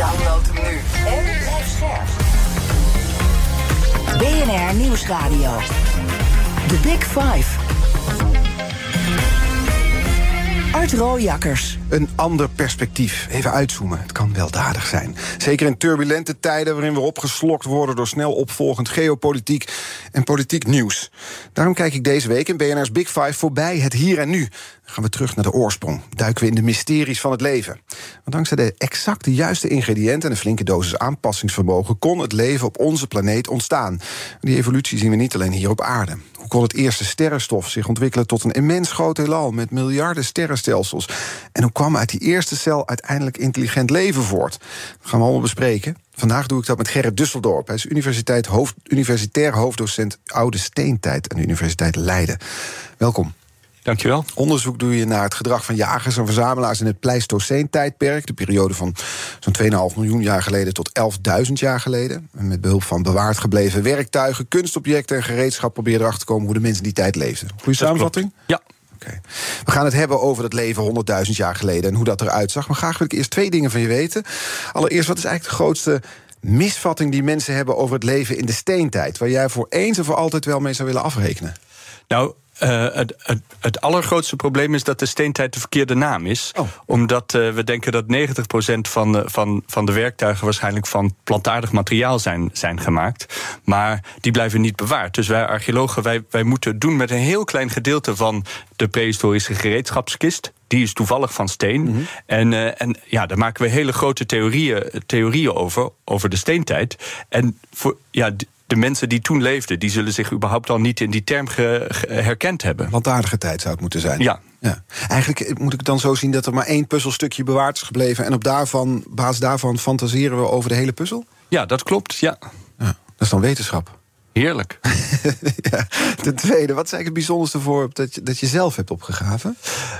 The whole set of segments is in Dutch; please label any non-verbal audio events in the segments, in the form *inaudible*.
Download hem nu. En blijf scherp. BNR Nieuwsradio. The Big Five. Art Rooijakkers. Een ander perspectief. Even uitzoomen. Het kan weldadig zijn. Zeker in turbulente tijden waarin we opgeslokt worden door snel opvolgend geopolitiek en politiek nieuws. Daarom kijk ik deze week in BNR's Big Five voorbij het hier en nu. Dan gaan we terug naar de oorsprong. Duiken we in de mysteries van het leven. Want dankzij de exact de juiste ingrediënten en een flinke dosis aanpassingsvermogen kon het leven op onze planeet ontstaan. Die evolutie zien we niet alleen hier op aarde. Kon het eerste sterrenstof zich ontwikkelen tot een immens groot heelal met miljarden sterrenstelsels? En hoe kwam uit die eerste cel uiteindelijk intelligent leven voort? Dat gaan we allemaal bespreken. Vandaag doe ik dat met Gerrit Dusseldorp. Hij is universiteit hoofd, universitair hoofddocent Oude Steentijd aan de Universiteit Leiden. Welkom. Dankjewel. Onderzoek doe je naar het gedrag van jagers en verzamelaars in het Pleistoceen-tijdperk. De periode van zo'n 2,5 miljoen jaar geleden tot 11.000 jaar geleden. En met behulp van bewaard gebleven werktuigen, kunstobjecten en gereedschap probeer je erachter te komen hoe de mensen die tijd leefden. Goeie samenvatting? Ja. Okay. We gaan het hebben over het leven 100.000 jaar geleden en hoe dat eruit zag. Maar graag wil ik eerst twee dingen van je weten. Allereerst, wat is eigenlijk de grootste misvatting die mensen hebben over het leven in de steentijd, waar jij voor eens en voor altijd wel mee zou willen afrekenen? Nou, uh, het, het, het, allergrootste probleem is dat de steentijd de verkeerde naam is. Oh. Omdat uh, we denken dat 90% van de, van, van de werktuigen waarschijnlijk van plantaardig materiaal zijn, zijn gemaakt. Maar die blijven niet bewaard. Dus wij archeologen, wij, wij moeten doen met een heel klein gedeelte van de prehistorische gereedschapskist. Die is toevallig van steen. Mhm. En, uh, en ja, daar maken we hele grote theorieën, theorieën over, over de steentijd. En voor, ja, de mensen die toen leefden, die zullen zich überhaupt al niet in die term ge, ge, herkend hebben. Plantaardige tijd zou het moeten zijn. Ja. ja. Eigenlijk moet ik het dan zo zien dat er maar één puzzelstukje bewaard is gebleven. En op daarvan, basis daarvan fantaseren we over de hele puzzel? Ja, dat klopt. Ja. ja dat is dan wetenschap. Heerlijk. *laughs* ja. Ten tweede, wat is eigenlijk het bijzonderste voorbeeld dat je, dat je zelf hebt opgegraven?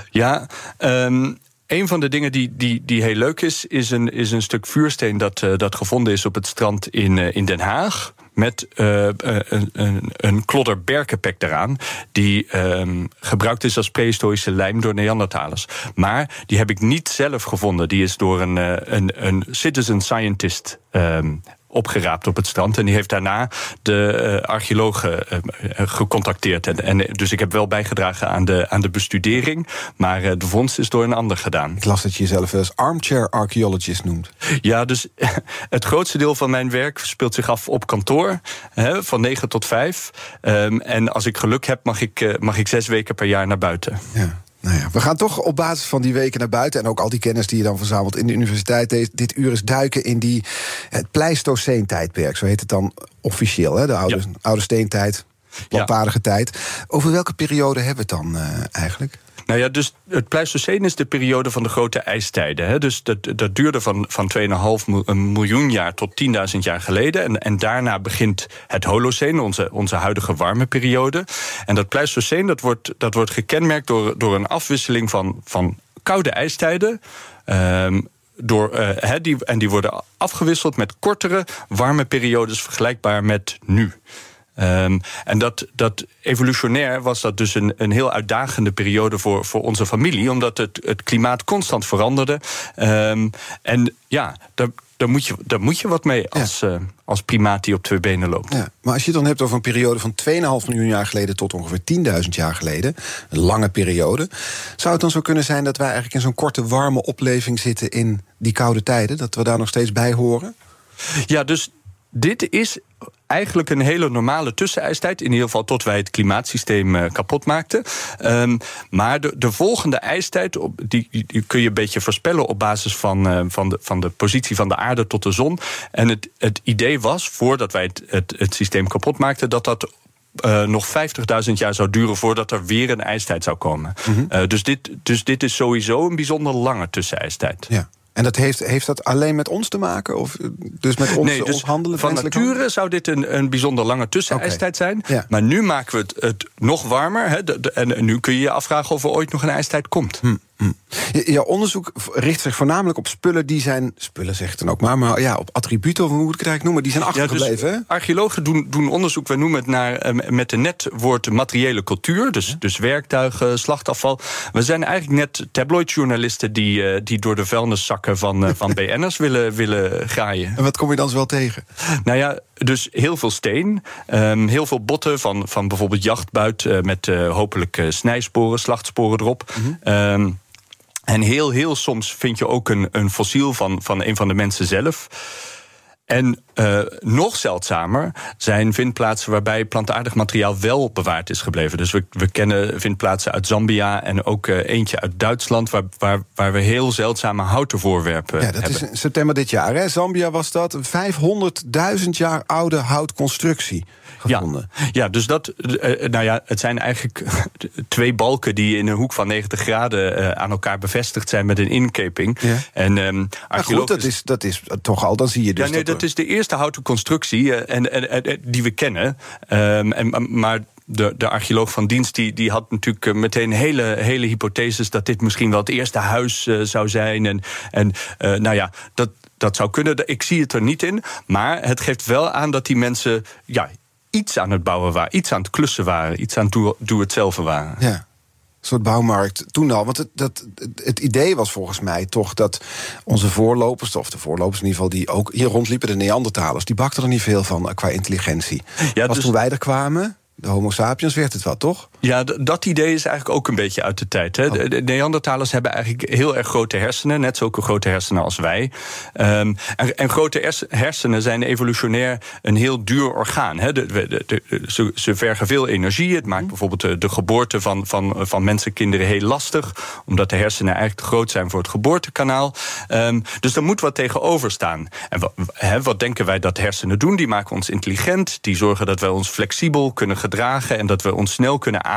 Ja, um, een van de dingen die, die, die heel leuk is, is een, is een stuk vuursteen dat, uh, dat gevonden is op het strand in, uh, in Den Haag. Met uh, een, een, een klodder berkenpek eraan. Die um, gebruikt is als prehistorische lijm door Neandertalers. Maar die heb ik niet zelf gevonden. Die is door een, een, een citizen scientist um, opgeraapt op het strand. En die heeft daarna de uh, archeologen uh, gecontacteerd. En, en, dus ik heb wel bijgedragen aan de, aan de bestudering. Maar uh, de vondst is door een ander gedaan. Ik las dat je jezelf als armchair archaeologist noemt. Ja, dus *laughs* het grootste deel van mijn werk speelt zich af op kantoor. Hè, van 9 tot 5. Um, en als ik geluk heb, mag ik, mag ik zes weken per jaar naar buiten. Ja. Nou ja, we gaan toch op basis van die weken naar buiten... en ook al die kennis die je dan verzamelt in de universiteit... dit, dit uur eens duiken in die, het Pleistoceen-tijdperk. Zo heet het dan officieel, hè? de oude, ja. oude steentijd, plantaardige ja. tijd. Over welke periode hebben we het dan uh, eigenlijk? Nou ja, dus het Pleistoceen is de periode van de grote ijstijden. Hè? Dus dat, dat duurde van, van 2,5 miljoen jaar tot 10.000 jaar geleden. En, en daarna begint het Holoceen, onze, onze huidige warme periode. En dat Pleistoceen dat wordt, dat wordt gekenmerkt door, door een afwisseling van, van koude ijstijden. Um, door, he, die, en die worden afgewisseld met kortere, warme periodes vergelijkbaar met nu. Um, en dat, dat evolutionair was dat dus een, een heel uitdagende periode voor, voor onze familie, omdat het, het klimaat constant veranderde. Um, en ja, daar, daar, moet je, daar moet je wat mee als, ja. uh, als primaat die op twee benen loopt. Ja, maar als je het dan hebt over een periode van 2,5 miljoen jaar geleden tot ongeveer 10.000 jaar geleden, een lange periode, zou het dan zo kunnen zijn dat wij eigenlijk in zo'n korte, warme opleving zitten in die koude tijden, dat we daar nog steeds bij horen? Ja, dus dit is eigenlijk een hele normale tussenijstijd. In ieder geval tot wij het klimaatsysteem uh, kapot maakten. Um, maar de, de, volgende ijstijd, die, die, kun je een beetje voorspellen op basis van, uh, van, de, van de positie van de aarde tot de zon. En het, het idee was, voordat wij het, het, het systeem kapot maakten, dat dat uh, nog 50.000 jaar zou duren voordat er weer een ijstijd zou komen. Mhm. Mm -hmm. uh, dus, dit, dus dit is sowieso een bijzonder lange tussenijstijd. Ja. En dat heeft, heeft dat alleen met ons te maken? Of dus met ons, nee, dus ons handelen? Van nature zou dit een, een bijzonder lange tussenijstijd zijn. Ja. Maar nu maken we het, het nog warmer. Hè, de- de- en nu kun je je afvragen of er ooit nog een ijstijd komt. Hm. Je- Jouw onderzoek richt zich voornamelijk op spullen die zijn... spullen zegt dan ook maar, maar ja, op attributen, of hoe moet ik het eigenlijk noemen... die zijn Ja, dus achtergebleven, archeologen doen, doen onderzoek, wij noemen het naar, eh, met de netwoord materiële cultuur. Dus, dus werktuigen, slachtafval. We zijn eigenlijk net tabloidjournalisten die, eh, die door de vuilniszakken van, eh, van *laughs* BN'ers willen, willen graaien. En wat kom je dan zo wel tegen? Nou ja, dus heel veel steen. ehm, heel veel botten van, van bijvoorbeeld jachtbuit met hopelijk snijsporen, slachtsporen erop. Ehm, en heel, heel soms vind je ook een, een fossiel van, van een van de mensen zelf. En eh, nog zeldzamer zijn vindplaatsen waarbij plantaardig materiaal wel bewaard is gebleven. Dus we, we kennen vindplaatsen uit Zambia en ook eh, eentje uit Duitsland, waar, waar, waar we heel zeldzame houten voorwerpen Ja, dat hebben. is in september dit jaar, hè? Zambia was dat. Een 500.000 jaar oude houtconstructie gevonden. Ja, ja dus dat, eh, nou ja, het zijn eigenlijk *laughs* twee balken die in een hoek van 90 graden aan elkaar bevestigd zijn met een inkeping. Ja. En ehm Maar goed, dat is, dat is toch al, dan zie je dus... ja, nee, dat dat is de eerste houten constructie eh, en, en, en- die we kennen. Ehm, en, maar de, de archeoloog van dienst die, die had natuurlijk eh, meteen hele, hele hypotheses dat dit misschien wel het eerste huis eh, zou zijn. En, en eh, nou ja, dat, dat zou kunnen. Ik zie het er niet in. Maar het geeft wel aan dat die mensen ja, iets aan het bouwen waren, iets aan het klussen waren, iets aan het doe- doe-het-zelf waren. Ja. Soort bouwmarkt toen al. Want het, dat, het idee was volgens mij toch dat onze voorlopers, of de voorlopers in ieder geval, die ook hier rondliepen, de Neandertalers, die bakten er niet veel van qua intelligentie. Ja, Was dus- toen wij er kwamen, de Homo sapiens, werd het wat, toch? Ja, dat idee is eigenlijk ook een beetje uit de tijd. Hè. De, de Neandertalers hebben eigenlijk heel erg grote hersenen, net zulke grote hersenen als wij. Ehm, en, en grote hers- hersenen zijn evolutionair een heel duur orgaan. Hè. De, de- ze, ze vergen veel energie. Het maakt bijvoorbeeld de, geboorte van, van, van mensenkinderen heel lastig, omdat de hersenen eigenlijk te groot zijn voor het geboortekanaal. Ehm, dus er moet wat tegenover staan. En wat, hè, wat denken wij dat hersenen doen? Die maken ons intelligent, die zorgen dat wij ons flexibel kunnen gedragen en dat we ons snel kunnen aanpassen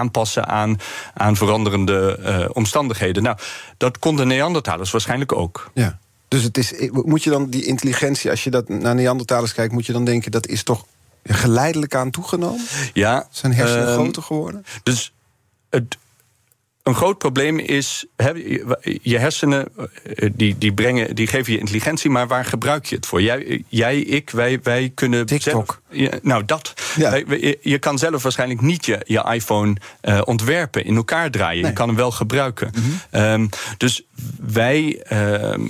aan, aan veranderende eh, omstandigheden. Nou, dat konden Neandertalers waarschijnlijk ook. Ja. Dus het is, moet je dan die intelligentie, als je dat naar Neandertalers kijkt, moet je dan denken dat is toch geleidelijk aan toegenomen? Ja, Zijn hersenen ehm, groter geworden? Dus het, een groot probleem is, je- hersenen eh, die, die, brengen, die geven je intelligentie, maar waar gebruik je het voor? Jij, jij ik, wij, wij kunnen TikTok. zelf... Nou, dat. Ja. Wij- wij- je, je kan zelf waarschijnlijk niet je, je iPhone eh, ontwerpen, in elkaar draaien. Nee. Je kan hem wel gebruiken. Ehm, dus wij... ehm,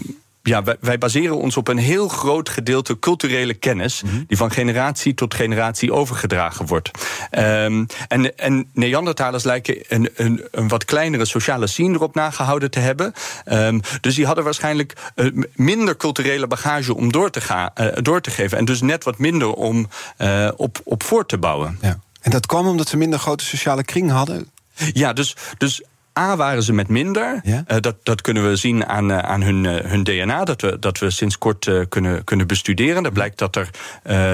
ja, wij, wij baseren ons op een heel groot gedeelte culturele kennis... die van generatie tot generatie overgedragen wordt. Ehm, en, en Neandertalers lijken een, een, een wat kleinere sociale scene erop nagehouden te hebben. Ehm, dus die hadden waarschijnlijk eh, minder culturele bagage om door te, gaan, eh, door te geven. En dus net wat minder om eh, op, op voor te bouwen. Ja. En dat kwam omdat ze minder grote sociale kring hadden? Ja, dus, dus A waren ze met minder. Ja? Eh, dat, dat kunnen we zien aan, eh, aan hun, eh, hun DNA, dat we, dat we sinds kort kunnen, kunnen bestuderen. Daar blijkt dat er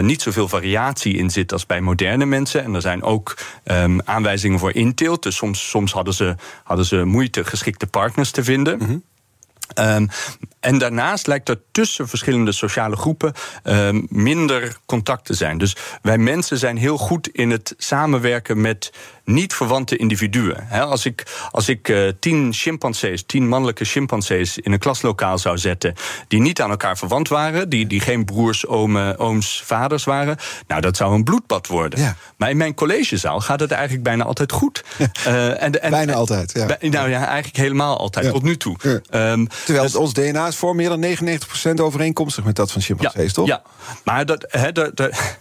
niet zoveel variatie in zit als bij moderne mensen. En er zijn ook ehm, aanwijzingen voor inteelt. Dus soms, soms hadden, ze, hadden ze moeite geschikte partners te vinden. Ehm, en daarnaast lijkt er tussen verschillende sociale groepen ehm, minder contact te zijn. Dus wij mensen zijn heel goed in het samenwerken met niet verwante individuen. Als ik, als ik eh, tien chimpansees, tien mannelijke chimpansees in een klaslokaal zou zetten, die niet aan elkaar verwant waren, die, die geen broers, omen, ooms, vaders waren, nou dat zou een bloedbad worden. Ja. Maar in mijn collegezaal gaat het eigenlijk bijna altijd goed. *laughs* Eh, en, en, Bijna altijd, ja. Nou ja, eigenlijk helemaal altijd, Ja. tot nu toe. Ehm, Terwijl dus- ons DNA is voor meer dan 99% overeenkomstig met dat van chimpansees, toch? Ja, maar dat, hè, daar- daar-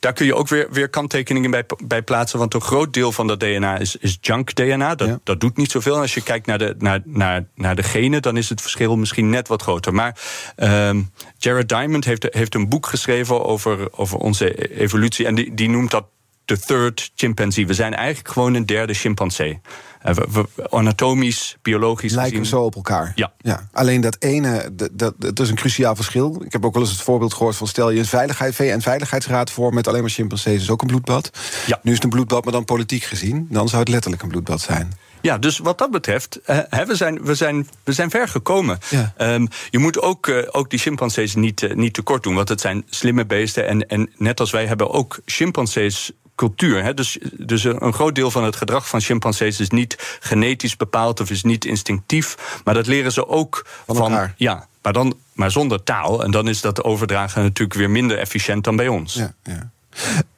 daar kun je ook weer, weer kanttekeningen bij, bij plaatsen. Want een groot deel van dat DNA is, is junk-DNA. Dat, Ja. dat doet niet zoveel. En als je kijkt naar de, naar, naar, naar de genen, dan is het verschil misschien net wat groter. Maar ehm, Jared Diamond heeft, heeft een boek geschreven over, over onze evolutie. En die, die noemt dat de third chimpanzee. We zijn eigenlijk gewoon een derde chimpansee. Eh, we- we- anatomisch, biologisch Lijken gezien. zo op elkaar. Ja. ja. Alleen dat ene, dat, dat, dat is een cruciaal verschil. Ik heb ook wel eens het voorbeeld gehoord van... stel je een veiligheid, VN-veiligheidsraad voor... met alleen maar chimpansees, is ook een bloedbad. Ja. Nu is het een bloedbad, maar dan politiek gezien. Dan zou het letterlijk een bloedbad zijn. Ja, dus wat dat betreft, uh, we, zijn, we, zijn, we zijn ver gekomen. Ja. Um, je moet ook, uh, ook die chimpansees niet, uh, niet tekort doen, want het zijn slimme beesten. En, en net als wij hebben ook chimpansees cultuur. Hè? Dus, dus een groot deel van het gedrag van chimpansees is niet genetisch bepaald of is niet instinctief. Maar dat leren ze ook van. van ja, maar, dan, maar zonder taal. En dan is dat overdragen natuurlijk weer minder efficiënt dan bij ons. Ja, ja.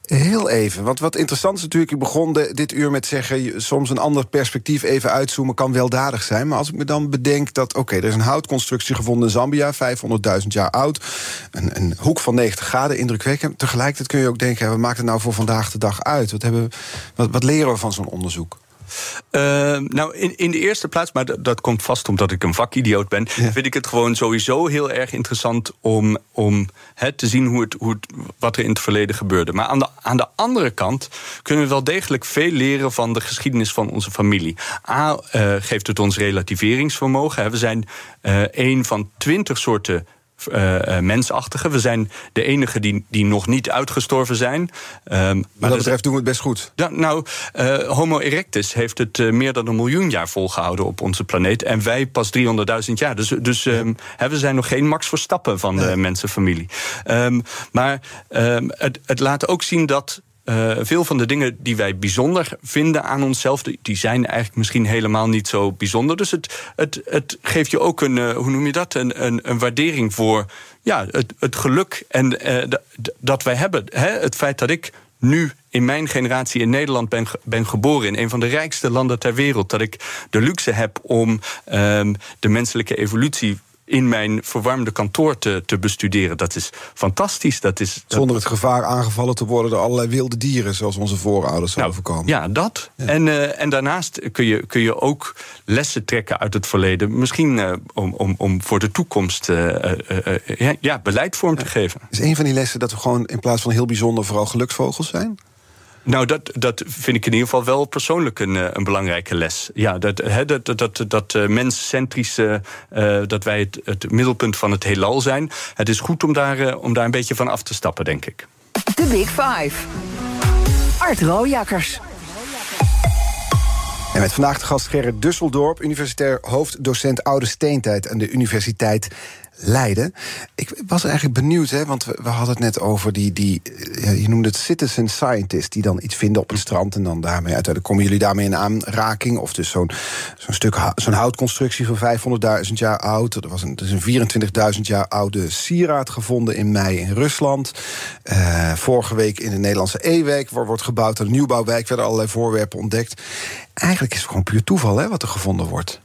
Heel even, want wat interessant is natuurlijk... ik begon dit uur met zeggen... soms een ander perspectief even uitzoomen kan weldadig zijn. Maar als ik me dan bedenk dat... oké, er is een houtconstructie gevonden in Zambia... 500.000 jaar oud, een, een, hoek van 90 graden, indrukwekkend. Tegelijkertijd kun je ook denken... wat maakt het nou voor vandaag de dag uit? Wat, hebben, wat, wat leren we van zo'n onderzoek? Uh, nou, in, in de eerste plaats, maar dat, dat komt vast omdat ik een vakidioot ben, ja. vind ik het gewoon sowieso heel erg interessant om, om he, te zien hoe het, hoe het, wat er in het verleden gebeurde. Maar aan de, aan de andere kant kunnen we wel degelijk veel leren van de geschiedenis van onze familie. A, uh, geeft het ons relativeringsvermogen. We zijn uh, een van twintig soorten uh, mensachtige. We zijn de enige die, die nog niet uitgestorven zijn. Um, maar wat dat betreft doen we het best goed. Ja, nou, uh, Homo erectus heeft het uh, meer dan een miljoen jaar volgehouden op onze planeet. En wij pas 300.000 jaar. Dus, dus um, we zijn nog geen Max Verstappen van de mensenfamilie. Um, maar het, het laat ook zien dat uh, veel van de dingen die wij bijzonder vinden aan onszelf, die zijn eigenlijk misschien helemaal niet zo bijzonder. Dus het, het, het geeft je ook een, uh, hoe noem je dat, een, een, waardering voor ja, het, het geluk en uh, dat wij hebben. Hè? Het feit dat ik nu in mijn generatie in Nederland ben, ben geboren, in een van de rijkste landen ter wereld, dat ik de luxe heb om um, de menselijke evolutie in mijn verwarmde kantoor te, te bestuderen. Dat is fantastisch. Dat is, dat... Zonder het gevaar aangevallen te worden door allerlei wilde dieren, zoals onze voorouders zouden nou, voorkomen. Ja, dat. Ja. En, uh, en daarnaast kun je, kun je ook lessen trekken uit het verleden. Misschien uh, om, om, om voor de toekomst uh, ja, ja, beleid vorm te geven. Is een van die lessen dat we gewoon in plaats van heel bijzonder vooral geluksvogels zijn? Nou, dat, dat vind ik in ieder geval wel persoonlijk een, een belangrijke les. Ja, dat, he, dat, dat, dat, dat uh, menscentrische, uh, dat wij het, het, middelpunt van het heelal zijn. Het is goed om daar, uh, om daar een beetje van af te stappen, denk ik. De Big Five. Art Rooijakkers. En met vandaag de gast Gerrit Dusseldorp, universitair hoofddocent Oude Steentijd aan de Universiteit Leiden. Ik was eigenlijk benieuwd, hè, want we, hadden het net over die, die ja, je noemde het citizen scientist, die dan iets vinden op een strand en dan daarmee uiteindelijk komen jullie daarmee in aanraking. Of dus zo'n zo'n stuk zo'n houtconstructie van 500.000 jaar oud. Er was een, een 24.000 jaar oude sieraad gevonden in mei in Rusland. Uh, vorige week in de Nederlandse E-week wordt gebouwd een nieuwbouwwijk, werden allerlei voorwerpen ontdekt. Eigenlijk is het gewoon puur toeval hè, wat er gevonden wordt.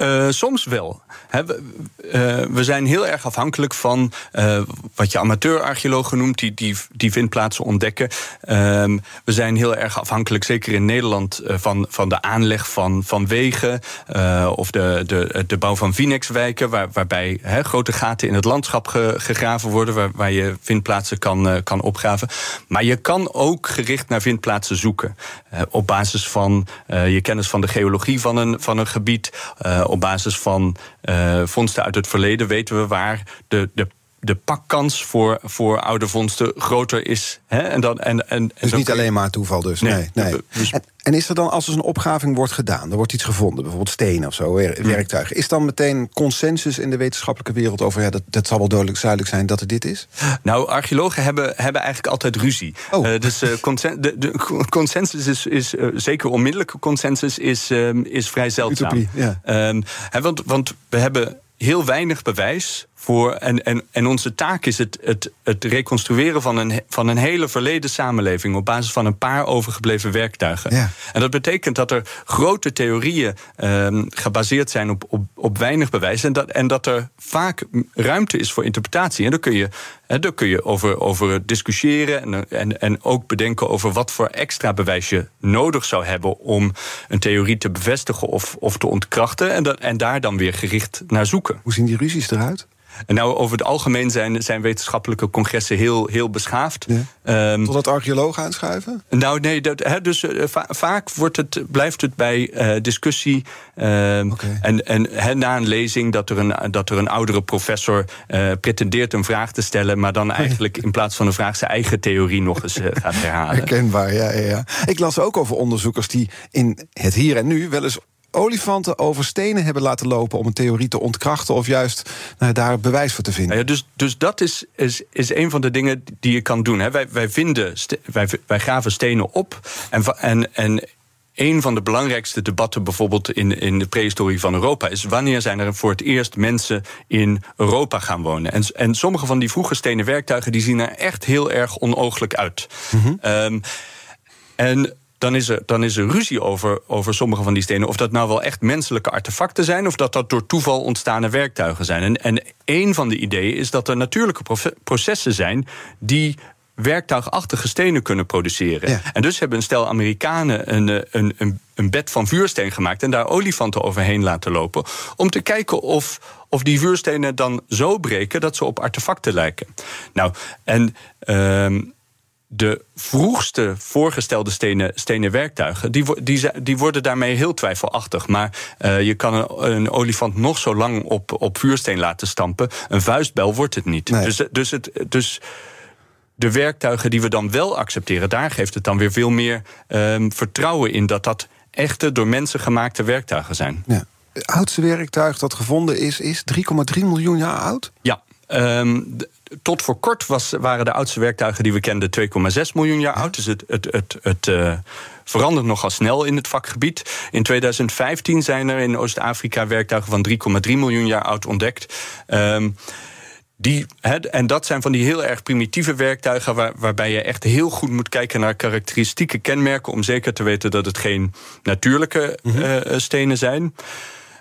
Uh, soms wel. We, uh, we, zijn heel erg afhankelijk van uh, wat je amateurarcheologen noemt, die, die, die vindplaatsen ontdekken. Um, we zijn heel erg afhankelijk, zeker in Nederland, van, van de aanleg van, van wegen of de, de, de bouw van Vinex-wijken, waar, waarbij grote gaten in het landschap ge, gegraven worden, waar, waar je vindplaatsen kan, kan opgraven. Maar je kan ook gericht naar vindplaatsen zoeken. op basis van je kennis van de geologie van een, van een gebied op basis van uh, vondsten uit het verleden weten we waar de, de de pakkans voor, voor oude vondsten groter is. Hè? En dan, en, en, dus niet alleen maar toeval dus. Nee, nee. nee. Dus... En, en, is er dan, als er een opgraving wordt gedaan... er wordt iets gevonden, bijvoorbeeld stenen of zo, werktuigen... is dan meteen consensus in de wetenschappelijke wereld over... ja, dat, dat zal wel duidelijk, duidelijk zijn dat er dit is? Nou, archeologen hebben, hebben eigenlijk altijd ruzie. Oh. Uh, dus uh, consen de, de, consensus is, is uh, zeker onmiddellijke consensus... is, um, is vrij zeldzaam. Utopie, ja. hè, want, want we hebben heel weinig bewijs voor. En, en, en onze taak is het, het, het reconstrueren van een, van een hele verleden samenleving op basis van een paar overgebleven werktuigen. Ja. En dat betekent dat er grote theorieën um, gebaseerd zijn op, op, op weinig bewijs. En dat, en dat er vaak ruimte is voor interpretatie. En daar kun je, hè, daar kun je over, over discussiëren. En, en, en ook bedenken over wat voor extra bewijs je nodig zou hebben om een theorie te bevestigen of, of te ontkrachten. En, dat, en daar dan weer gericht naar zoeken. Hoe zien die ruzies eruit? Nou, over het algemeen zijn, zijn wetenschappelijke congressen heel, heel beschaafd. Ja. Um, Totdat archeologen aanschuiven? Nou, nee, dat, dus uh, vaak wordt het, blijft het bij uh, discussie. Um, okay. En, en na een lezing dat er een, dat er een oudere professor uh, pretendeert een vraag te stellen, maar dan eigenlijk in plaats van een vraag zijn eigen theorie nog eens *laughs* gaat herhalen. Herkenbaar, ja, ja, ja. Ik las ook over onderzoekers die in het hier en nu wel eens olifanten over stenen hebben laten lopen om een theorie te ontkrachten of juist nou, daar bewijs voor te vinden. Ja, dus, dus dat is, is, is een van de dingen die je kan doen. Hè. Wij, wij, vinden, wij, wij graven stenen op en, en, en een van de belangrijkste debatten bijvoorbeeld in, in de prehistorie van Europa is wanneer zijn er voor het eerst mensen in Europa gaan wonen. En, en sommige van die vroege stenen werktuigen die zien er echt heel erg onooglijk uit. Mm -hmm. um, en dan is er, dan is er ruzie over, over sommige van die stenen. Of dat nou wel echt menselijke artefacten zijn, of dat dat door toeval ontstane werktuigen zijn. En, en een van de ideeën is dat er natuurlijke processen zijn die werktuigachtige stenen kunnen produceren. Ja. En dus hebben een stel Amerikanen een, een, een, een bed van vuursteen gemaakt en daar olifanten overheen laten lopen. Om te kijken of, of die vuurstenen dan zo breken dat ze op artefacten lijken. Nou, en. Uh, de vroegste voorgestelde stenen, stenen werktuigen, die, die, die worden daarmee heel twijfelachtig. Maar uh, je kan een, een, olifant nog zo lang op, op vuursteen laten stampen. Een vuistbel wordt het niet. Nee. Dus, dus, het, dus de werktuigen die we dan wel accepteren, daar geeft het dan weer veel meer um, vertrouwen in dat dat echte door mensen gemaakte werktuigen zijn. Ja. Het oudste werktuig dat gevonden is, is 3,3 miljoen jaar oud? Ja. Um, tot voor kort was, waren de oudste werktuigen die we kenden 2,6 miljoen jaar oud. Dus het, het, het, het uh, verandert nogal snel in het vakgebied. In 2015 zijn er in Oost-Afrika werktuigen van 3,3 miljoen jaar oud ontdekt. Um, die, he, en dat zijn van die heel erg primitieve werktuigen, waar, waarbij je echt heel goed moet kijken naar karakteristieke kenmerken om zeker te weten dat het geen natuurlijke mm -hmm. uh, stenen zijn.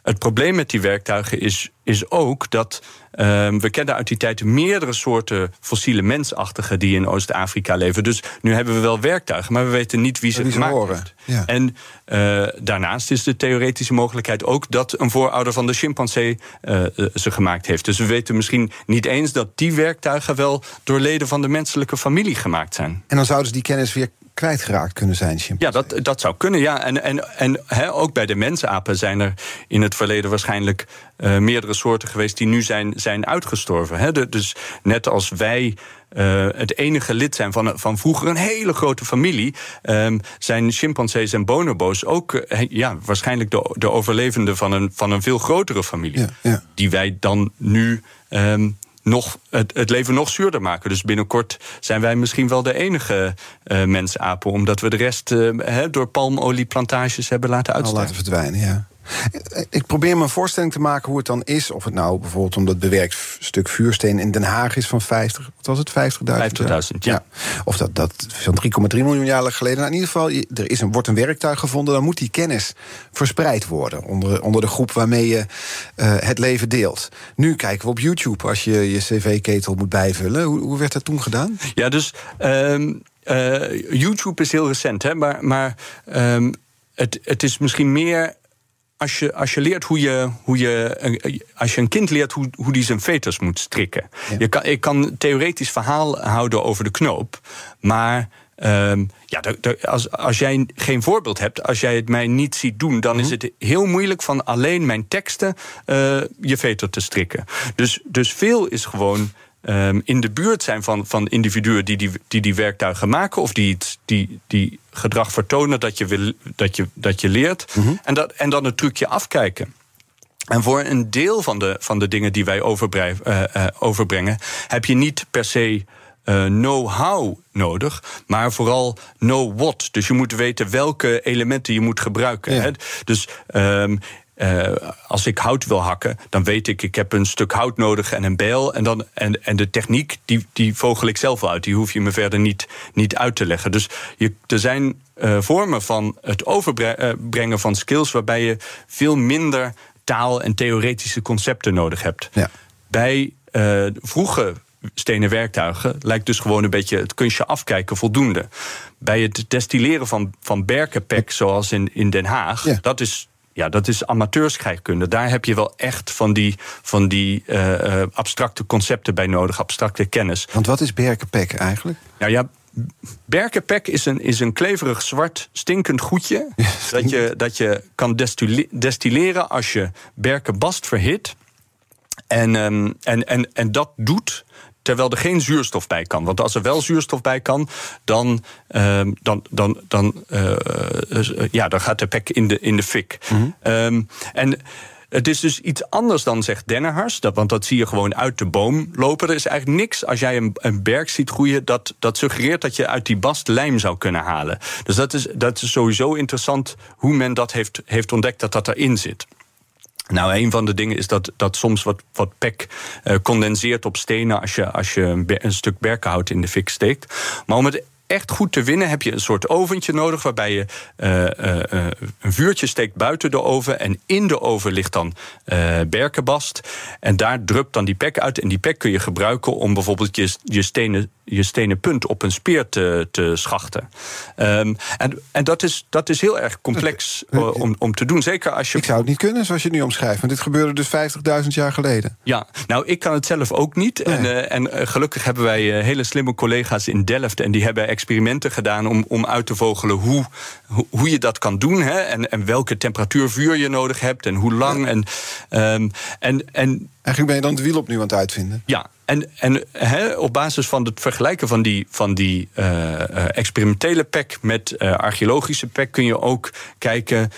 Het probleem met die werktuigen is, is ook dat um, we kennen uit die tijd meerdere soorten fossiele mensachtigen die in Oost-Afrika leven. Dus nu hebben we wel werktuigen, maar we weten niet wie ze gemaakt. Ja. En uh, daarnaast is de theoretische mogelijkheid ook dat een voorouder van de chimpansee uh, ze gemaakt heeft. Dus we weten misschien niet eens dat die werktuigen wel door leden van de menselijke familie gemaakt zijn. En dan zouden ze die kennis weer kwijtgeraakt kunnen zijn. Ja, dat, dat zou kunnen. Ja. En, en, en he, ook bij de mensapen zijn er in het verleden waarschijnlijk uh, meerdere soorten geweest die nu zijn, zijn uitgestorven. He. De, dus net als wij. Uh, het enige lid zijn van, van vroeger een hele grote familie. Um, zijn chimpansees en bonobo's ook uh, ja, waarschijnlijk de, de overlevenden van een, van een veel grotere familie. Ja, ja. Die wij dan nu um, nog, het, het, leven nog zuurder maken. Dus binnenkort zijn wij misschien wel de enige uh, mensapen, omdat we de rest uh, he, door palmolieplantages hebben laten uitsterven. laten verdwijnen, ja. Ik probeer me een voorstelling te maken hoe het dan is. Of het nou bijvoorbeeld om dat bewerkt stuk vuursteen in Den Haag is van 50, wat was het, 50.000? 50.000, ja. ja. Of dat, dat van 3,3 miljoen jaar geleden. Nou, in ieder geval, er is een, wordt een werktuig gevonden, dan moet die kennis verspreid worden onder, onder de groep waarmee je uh, het leven deelt. Nu kijken we op YouTube als je je cv-ketel moet bijvullen. Hoe, hoe werd dat toen gedaan? Ja, dus um, uh, YouTube is heel recent, hè, maar, maar um, het, het is misschien meer als je, als je leert hoe je, hoe je. Als je een kind leert hoe, hoe die zijn veters moet strikken. Ja. Je kan, ik kan theoretisch verhaal houden over de knoop. Maar um, ja, als, als jij geen voorbeeld hebt, als jij het mij niet ziet doen, dan is het heel moeilijk van alleen mijn teksten uh, je veter te strikken. Dus, dus veel is gewoon. Um, in de buurt zijn van, van individuen die die, die die werktuigen maken of die, die, die gedrag vertonen dat je, wil, dat je, dat je leert. Mm -hmm. en, dat, en dan het trucje afkijken. En voor een deel van de, van de dingen die wij uh, uh, overbrengen, heb je niet per se uh, know-how nodig, maar vooral know what. Dus je moet weten welke elementen je moet gebruiken. Ja. Hè? Dus. Um, uh, als ik hout wil hakken, dan weet ik, ik heb een stuk hout nodig en een bijl. En, dan, en, en de techniek, die, die vogel ik zelf uit. Die hoef je me verder niet, niet uit te leggen. Dus je, er zijn uh, vormen van het overbrengen van skills waarbij je veel minder taal en theoretische concepten nodig hebt. Ja. Bij uh, vroege stenen werktuigen lijkt dus gewoon een beetje het kunstje afkijken voldoende. Bij het destilleren van, van berkenpek, zoals in, in Den Haag, Ja. dat is ja, dat is amateurscheikunde. Daar heb je wel echt van die, van die uh, abstracte concepten bij nodig, abstracte kennis. Want wat is berkenpek eigenlijk? Nou ja, Berkenpek is een, is een kleverig zwart stinkend goedje. dat, je, dat je kan destilleren als je berkenbast verhit. En, um, en, en, en dat doet terwijl er geen zuurstof bij kan. Want als er wel zuurstof bij kan, dan, uh, dan, dan, dan, uh, ja, dan gaat de pek in de, in de fik. Mm -hmm. um, en het is dus iets anders dan zegt Dennehars. Dat, want dat zie je gewoon uit de boom lopen. Er is eigenlijk niks als jij een, een berg ziet groeien. Dat, dat suggereert dat je uit die bast lijm zou kunnen halen. Dus dat is, dat is sowieso interessant hoe men dat heeft, heeft ontdekt dat dat erin zit. Nou, een van de dingen is dat, dat soms wat, wat pek uh, condenseert op stenen als je, als je een, een stuk berkenhout in de fik steekt. Maar om het echt goed te winnen heb je een soort oventje nodig waarbij je uh, uh, een vuurtje steekt buiten de oven en in de oven ligt dan berkenbast en daar drupt dan die pek uit en die pek kun je gebruiken om bijvoorbeeld je, je stenen je stenen punt op een speer te, te schachten. Um, en en dat, is, dat is heel erg complex om, om te doen. Zeker als je. Ik zou het niet kunnen zoals je nu omschrijft. Want dit gebeurde dus 50.000 jaar geleden. Ja, nou, ik kan het zelf ook niet. Nee. En, en gelukkig hebben wij hele slimme collega's in Delft. En die hebben experimenten gedaan om, om uit te vogelen hoe, hoe je dat kan doen. Hè? En, en welke temperatuur vuur je nodig hebt en hoe lang. En, um, en, en Eigenlijk ben je dan het wiel opnieuw aan het uitvinden. Ja, en, en he, op basis van het vergelijken van die, van die uh, experimentele pek met uh, archeologische pek kun je ook kijken,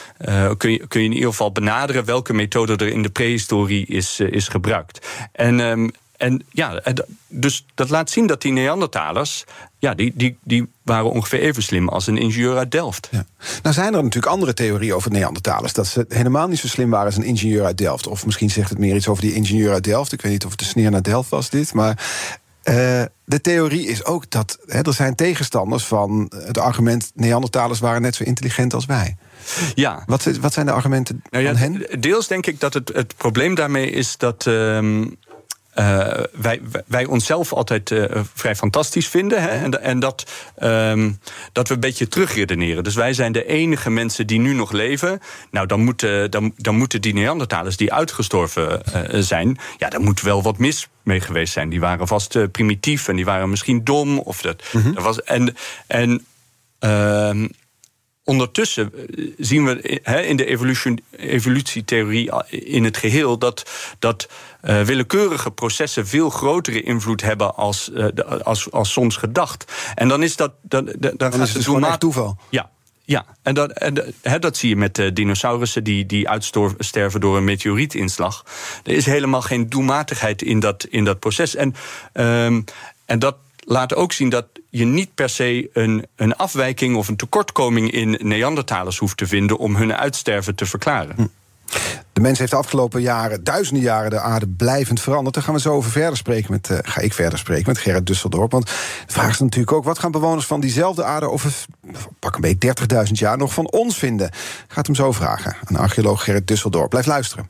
kun, je, kun je in ieder geval benaderen welke methode er in de prehistorie is, is gebruikt. En, um, en ja, dus dat laat zien dat die Neandertalers, ja, die, die, die waren ongeveer even slim als een ingenieur uit Delft. Ja. Nou zijn er natuurlijk andere theorieën over Neandertalers. Dat ze helemaal niet zo slim waren als een ingenieur uit Delft. Of misschien zegt het meer iets over die ingenieur uit Delft. Ik weet niet of het de sneer naar Delft was, dit. Maar uh, de theorie is ook dat hè, er zijn tegenstanders van het argument... Neandertalers waren net zo intelligent als wij. Ja. Wat, wat zijn de argumenten nou ja, van hen? Deels denk ik dat het, het probleem daarmee is dat... Uh, uh, wij, wij onszelf altijd uh, vrij fantastisch vinden. Hè? En, en dat, um, dat we een beetje terugredeneren. Dus wij zijn de enige mensen die nu nog leven. Nou, dan moeten, dan, dan moeten die Neandertalers die uitgestorven uh, zijn. Ja, daar moet wel wat mis mee geweest zijn. Die waren vast primitief en die waren misschien dom. Of dat, mm -hmm. dat was, en en uh, ondertussen zien we in de evolutietheorie in het geheel dat, dat uh, willekeurige processen veel grotere invloed hebben als, uh, als, als soms gedacht. En dan is dat. Dan, dan, gaat is het gewoon echt toeval. Ja. Ja, en dat, en dat zie je met de dinosaurussen die, die uitsterven door een meteorietinslag. Er is helemaal geen doelmatigheid in dat, in dat proces. En, um, en dat, laat ook zien dat je niet per se een, een afwijking of een tekortkoming in Neandertalers hoeft te vinden om hun uitsterven te verklaren. Hm. De mens heeft de afgelopen jaren, duizenden jaren, de aarde blijvend veranderd. Daar gaan we zo over verder spreken met, uh, ga ik verder spreken met Gerrit Dusseldorp. Want de vraag is natuurlijk ook, wat gaan bewoners van diezelfde aarde over pak een beetje 30.000 jaar nog van ons vinden? Gaat hem zo vragen aan archeoloog Gerrit Dusseldorp. Blijf luisteren.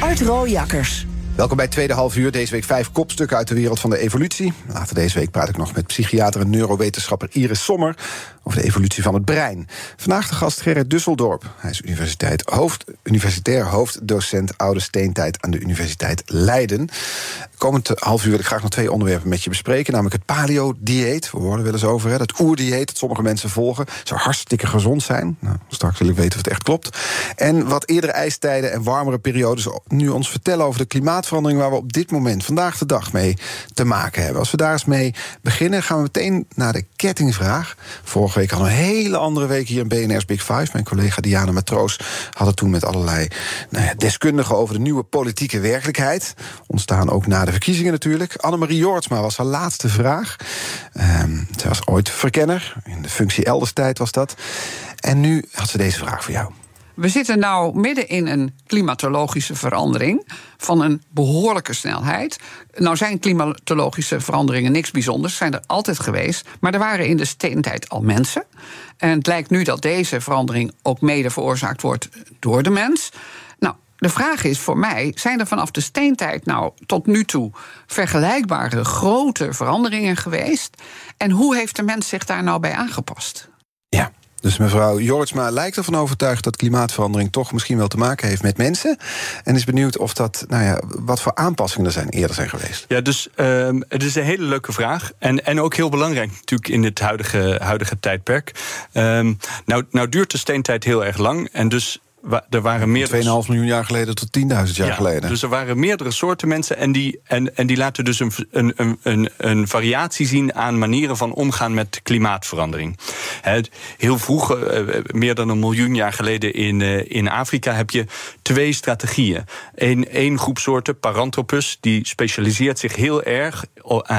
Art Rooijakkers. Welkom bij tweede half uur. Deze week vijf kopstukken uit de wereld van de evolutie. Later deze week praat ik nog met psychiater en neurowetenschapper Iris Sommer over de evolutie van het brein. Vandaag de gast Gerrit Dusseldorp. Hij is universiteit hoofd, universitair hoofddocent Oude Steentijd aan de Universiteit Leiden. Komend half uur wil ik graag nog twee onderwerpen met je bespreken. Namelijk het paleo-dieet. We horen wel eens over. Hè, dat oerdieet dat sommige mensen volgen. Zou hartstikke gezond zijn. Nou, straks wil ik weten of het echt klopt. En wat eerdere ijstijden en warmere periodes nu ons vertellen over de klimaatverandering waar we op dit moment, vandaag de dag, mee te maken hebben. Als we daar eens mee beginnen, gaan we meteen naar de kettingvraag. Vorige week hadden een hele andere week hier in BNR's Big Five. Mijn collega Diana Matroos had het toen met allerlei nou ja, deskundigen over de nieuwe politieke werkelijkheid. Ontstaan ook na de verkiezingen natuurlijk. Annemarie Jortsma was haar laatste vraag. Um, zij was ooit verkenner. In de functie elders tijd was dat. En nu had ze deze vraag voor jou. We zitten nou midden in een klimatologische verandering van een behoorlijke snelheid. Nou zijn klimatologische veranderingen niks bijzonders, zijn er altijd geweest. Maar er waren in de steentijd al mensen. En het lijkt nu dat deze verandering ook mede veroorzaakt wordt door de mens. Nou, de vraag is voor mij: zijn er vanaf de steentijd nou tot nu toe vergelijkbare grote veranderingen geweest? En hoe heeft de mens zich daar nou bij aangepast? Ja. Dus mevrouw Jortsma lijkt ervan overtuigd dat klimaatverandering toch misschien wel te maken heeft met mensen. En is benieuwd of dat, nou ja, wat voor aanpassingen er zijn eerder zijn geweest. Ja, dus uh, het is een hele leuke vraag. En, en ook heel belangrijk natuurlijk in dit huidige, huidige tijdperk. Uh, nou, nou duurt de steentijd heel erg lang. En dus er waren meerdere... 2,5 miljoen jaar geleden tot 10.000 jaar ja, geleden. Dus er waren meerdere soorten mensen en die, en, en die laten dus een, een, een, een variatie zien aan manieren van omgaan met klimaatverandering. heel vroeg, eh, meer dan een miljoen jaar geleden in, eh, in Afrika, heb je twee strategieën. Eén één groep soorten, Paranthropus, die specialiseert zich heel erg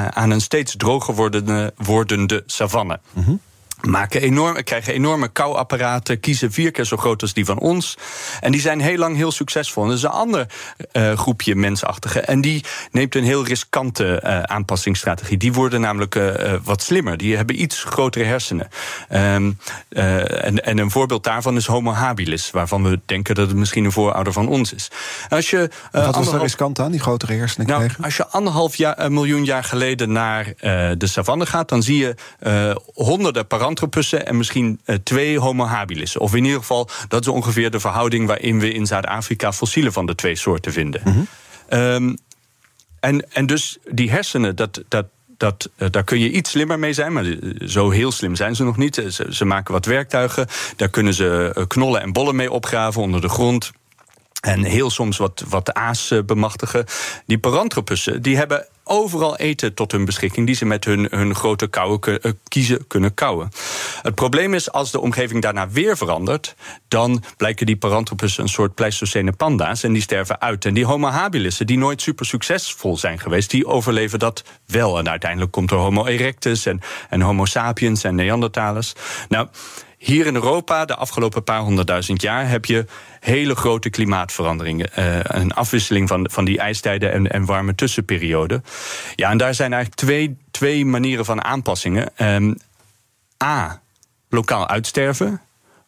aan een steeds droger wordende, wordende savanne. Mm maken enorm, krijgen enorme kouapparaten, kiezen vier keer zo groot als die van ons. En die zijn heel lang heel succesvol. En er is een ander uh, groepje mensachtigen. En die neemt een heel riskante uh, aanpassingsstrategie. Die worden namelijk uh, wat slimmer. Die hebben iets grotere hersenen. Um, en, en, een voorbeeld daarvan is Homo habilis, waarvan we denken dat het misschien een vooroudер van ons is. Als je, wat was riskant aan, die grotere hersenen nou, Als je anderhalf jaar, miljoen jaar geleden naar de savanne gaat, dan zie je honderden parameters En misschien uh, twee Homo habilissen. Of in ieder geval, dat is ongeveer de verhouding waarin we in Zuid-Afrika fossielen van de twee soorten vinden. Mm um, en, en dus die hersenen, dat, dat, dat, uh, daar kun je iets slimmer mee zijn, maar zo heel slim zijn ze nog niet. Ze, ze maken wat werktuigen, daar kunnen ze knollen en bollen mee opgraven onder de grond. En heel soms wat, wat aas bemachtigen. Die paranthropussen die hebben overal eten tot hun beschikking die ze met hun, hun grote kauwen uh, kiezen kunnen kauwen. Het probleem is, als de omgeving daarna weer verandert, dan blijken die Paranthropussen een soort Pleistocene panda's en die sterven uit. En die Homo habilissen, die nooit super succesvol zijn geweest, die overleven dat wel. En uiteindelijk komt er Homo erectus en, en Homo sapiens en Neandertalers. Nou. Hier in Europa, de afgelopen paar honderdduizend jaar, heb je hele grote klimaatveranderingen. Uh, een afwisseling van, van die ijstijden en, en warme tussenperioden. Ja, en daar zijn eigenlijk twee, twee manieren van aanpassingen. Um, A, lokaal uitsterven.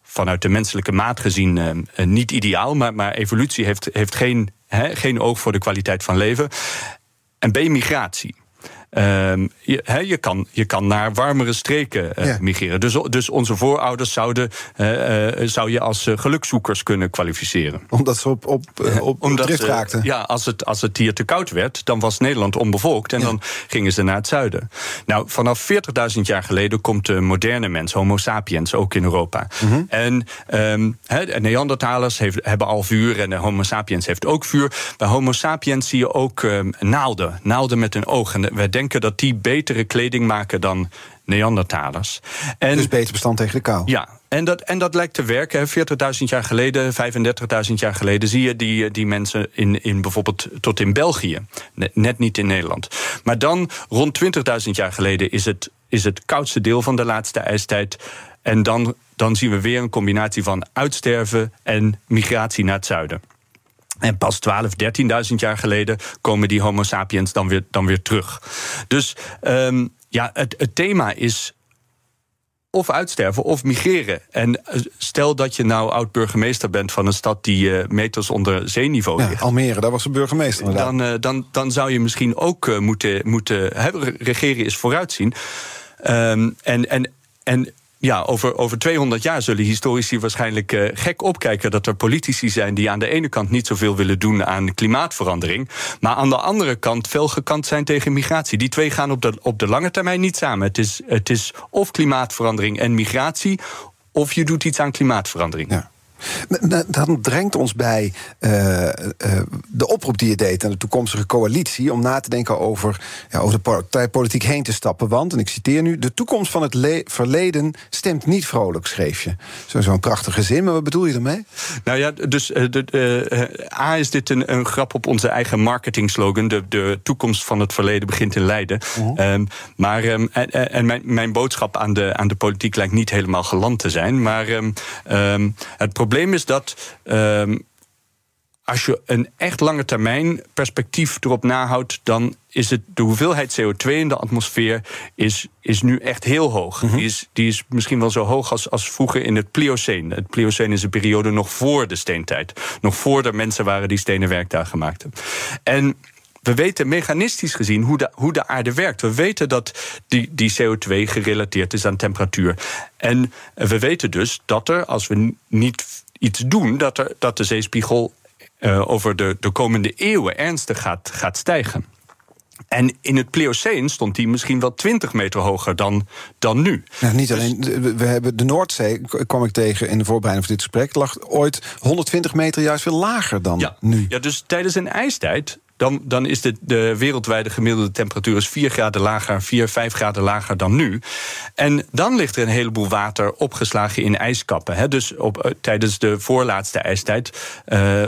Vanuit de menselijke maat gezien uh, niet ideaal, maar, maar evolutie heeft, heeft geen, geen oog voor de kwaliteit van leven. En B, migratie. Um, je, je, kan, je kan naar warmere streken uh, migreren. Dus, dus onze voorouders zouden, uh, uh, zou je als gelukzoekers kunnen kwalificeren. Omdat ze op, op, op, Omdat, drift raakten? ja, als het, als het hier te koud werd, dan was Nederland onbevolkt. En dan gingen ze naar het zuiden. Nou, vanaf 40.000 jaar geleden komt de moderne mens, Homo sapiens, ook in Europa. Mm -hmm. En um, he, Neandertalers heeft, hebben al vuur en Homo sapiens heeft ook vuur. Bij Homo sapiens zie je ook um, naalden. Naalden met een oog. En wij denken dat die betere kleding maken dan Neandertalers. En, dus beter bestand tegen de kou. Ja, en dat, en dat lijkt te werken. 40.000 jaar geleden, 35.000 jaar geleden zie je die, die mensen in, in bijvoorbeeld tot in België. Net niet in Nederland. Maar dan, rond 20.000 jaar geleden, is het, is het koudste deel van de laatste ijstijd. En dan, dan zien we weer een combinatie van uitsterven en migratie naar het zuiden. En pas 12, 13.000 jaar geleden komen die Homo sapiens dan weer, dan weer terug. Dus um, ja, het, het thema is of uitsterven of migreren. En eh, stel dat je nou oud-burgemeester bent van een stad die uh, meters onder zeeniveau ligt. Ja, Almere, daar was de burgemeester. Dan, uh, dan, dan zou je misschien ook moeten, moeten regeren is vooruitzien. Um, en, en, en ja, over, over 200 jaar zullen historici waarschijnlijk uh, gek opkijken dat er politici zijn die aan de ene kant niet zoveel willen doen aan klimaatverandering, maar aan de andere kant fel gekant zijn tegen migratie. Die twee gaan op de, op de lange termijn niet samen. Het is, het is of klimaatverandering en migratie, of je doet iets aan klimaatverandering. Ja. Dan drengt ons bij uh, uh, de oproep die je deed aan de toekomstige coalitie om na te denken over, ja, over de partijpolitiek heen te stappen. Want, en ik citeer nu: de toekomst van het verleden stemt niet vrolijk, schreef je. Zo'n prachtige zin, maar wat bedoel je ermee? Nou ja, dus de, A is dit een, een, grap op onze eigen marketingslogan: de, de toekomst van het verleden begint in Leiden. Um, maar um, en, en mijn, mijn, boodschap aan de, aan de politiek lijkt niet helemaal geland te zijn. Maar um, het probleem probleem is dat. ehm, als je een echt lange termijn perspectief erop nahoudt, dan is het de hoeveelheid CO2 in de atmosfeer is, is nu echt heel hoog. die, is, die is misschien wel zo hoog als, als vroeger in het Plioceen. Het Plioceen is een periode nog voor de steentijd. Nog voor er mensen waren die stenen werktuigen maakten. En we weten mechanistisch gezien hoe de, hoe de aarde werkt. We weten dat die, die CO2 gerelateerd is aan temperatuur. En we weten dus dat er, als we niet iets doen, dat, er, dat de zeespiegel uh, over de, de komende eeuwen ernstig gaat, gaat stijgen. En in het Plioceen stond die misschien wel 20 meter hoger dan, dan nu. Ja, niet alleen, we hebben de Noordzee, kwam ik tegen in de voorbereiding van dit gesprek, lag ooit 120 meter juist veel lager dan ja, nu. Ja, dus tijdens een ijstijd dan, dan is de, de wereldwijde gemiddelde temperatuur is 4 graden lager, 4, 5 graden lager dan nu. En dan ligt er een heleboel water opgeslagen in ijskappen. Hè. Dus op, tijdens de voorlaatste ijstijd. Uh,